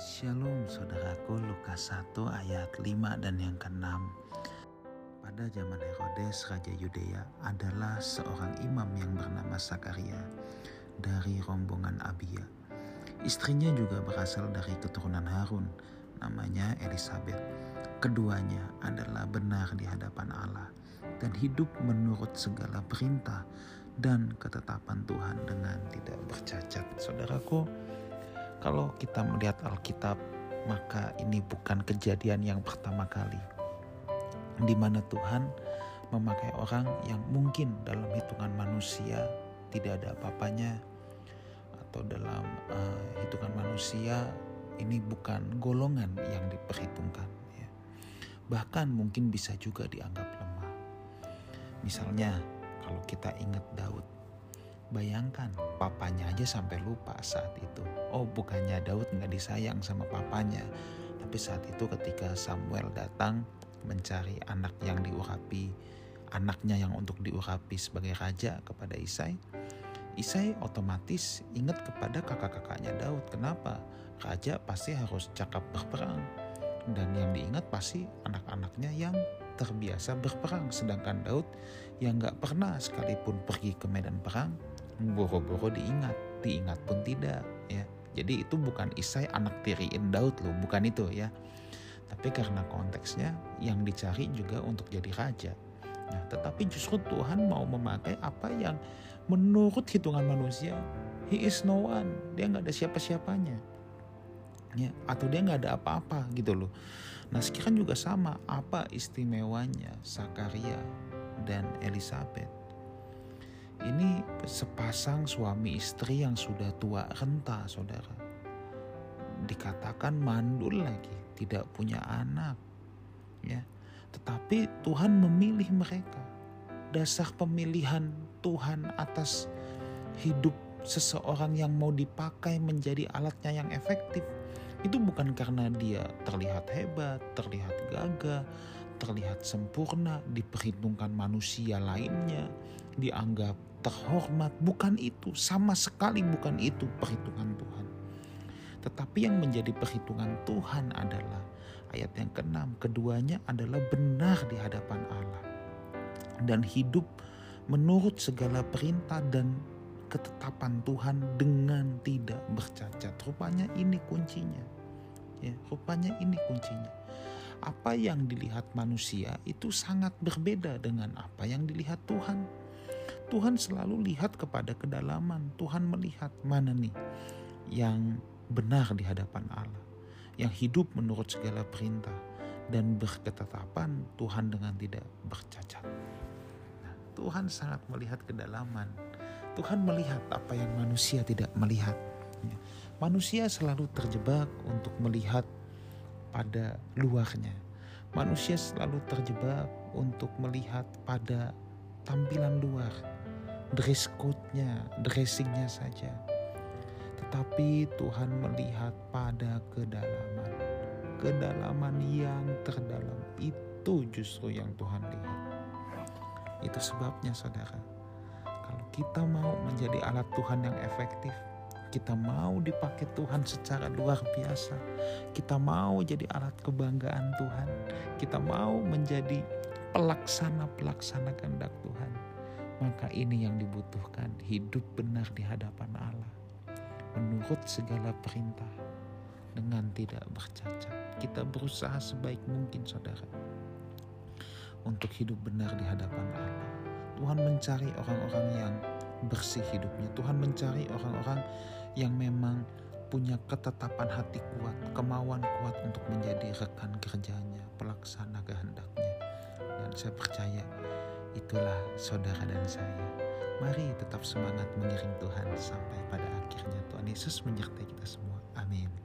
Shalom saudaraku Lukas 1 ayat 5 dan yang ke-6 Pada zaman Herodes Raja Yudea adalah seorang imam yang bernama Sakaria dari rombongan Abia. Istrinya juga berasal dari keturunan Harun namanya Elizabeth. Keduanya adalah benar di hadapan Allah dan hidup menurut segala perintah dan ketetapan Tuhan dengan tidak bercacat. Saudaraku, kalau kita melihat Alkitab, maka ini bukan kejadian yang pertama kali di mana Tuhan memakai orang yang mungkin dalam hitungan manusia tidak ada apa-apanya atau dalam uh, hitungan manusia ini bukan golongan yang diperhitungkan ya. Bahkan mungkin bisa juga dianggap lemah. Misalnya kalau kita ingat Daud Bayangkan papanya aja sampai lupa saat itu. Oh bukannya Daud nggak disayang sama papanya. Tapi saat itu ketika Samuel datang mencari anak yang diurapi, anaknya yang untuk diurapi sebagai raja kepada Isai, Isai otomatis ingat kepada kakak-kakaknya Daud. Kenapa? Raja pasti harus cakap berperang. Dan yang diingat pasti anak-anaknya yang terbiasa berperang. Sedangkan Daud yang gak pernah sekalipun pergi ke medan perang, boro-boro diingat, diingat pun tidak ya. Jadi itu bukan Isai anak tiriin Daud loh, bukan itu ya. Tapi karena konteksnya yang dicari juga untuk jadi raja. Nah, tetapi justru Tuhan mau memakai apa yang menurut hitungan manusia, he is no one, dia nggak ada siapa-siapanya. Ya, atau dia nggak ada apa-apa gitu loh. Nah sekarang juga sama, apa istimewanya Sakaria dan Elizabeth? Ini sepasang suami istri yang sudah tua renta, saudara. Dikatakan mandul lagi, tidak punya anak. Ya, tetapi Tuhan memilih mereka. Dasar pemilihan Tuhan atas hidup seseorang yang mau dipakai menjadi alatnya yang efektif itu bukan karena dia terlihat hebat, terlihat gagah, terlihat sempurna, diperhitungkan manusia lainnya, dianggap terhormat. Bukan itu, sama sekali bukan itu perhitungan Tuhan. Tetapi yang menjadi perhitungan Tuhan adalah ayat yang keenam, keduanya adalah benar di hadapan Allah dan hidup menurut segala perintah dan ketetapan Tuhan dengan tidak bercacat. Rupanya ini kuncinya. Ya, rupanya ini kuncinya apa yang dilihat manusia itu sangat berbeda dengan apa yang dilihat Tuhan. Tuhan selalu lihat kepada kedalaman. Tuhan melihat mana nih yang benar di hadapan Allah, yang hidup menurut segala perintah dan berketetapan Tuhan dengan tidak bercacat. Nah, Tuhan sangat melihat kedalaman. Tuhan melihat apa yang manusia tidak melihat. Ya, manusia selalu terjebak untuk melihat pada luarnya. Manusia selalu terjebak untuk melihat pada tampilan luar, dress code-nya, dressingnya saja. Tetapi Tuhan melihat pada kedalaman. Kedalaman yang terdalam itu justru yang Tuhan lihat. Itu sebabnya saudara, kalau kita mau menjadi alat Tuhan yang efektif, kita mau dipakai Tuhan secara luar biasa. Kita mau jadi alat kebanggaan Tuhan. Kita mau menjadi pelaksana-pelaksana kehendak Tuhan. Maka ini yang dibutuhkan, hidup benar di hadapan Allah. Menurut segala perintah dengan tidak bercacat. Kita berusaha sebaik mungkin saudara. Untuk hidup benar di hadapan Allah. Tuhan mencari orang-orang yang bersih hidupnya. Tuhan mencari orang-orang yang memang punya ketetapan hati kuat, kemauan kuat untuk menjadi rekan kerjanya, pelaksana kehendaknya. Dan saya percaya itulah saudara dan saya. Mari tetap semangat mengiring Tuhan sampai pada akhirnya Tuhan Yesus menyertai kita semua. Amin.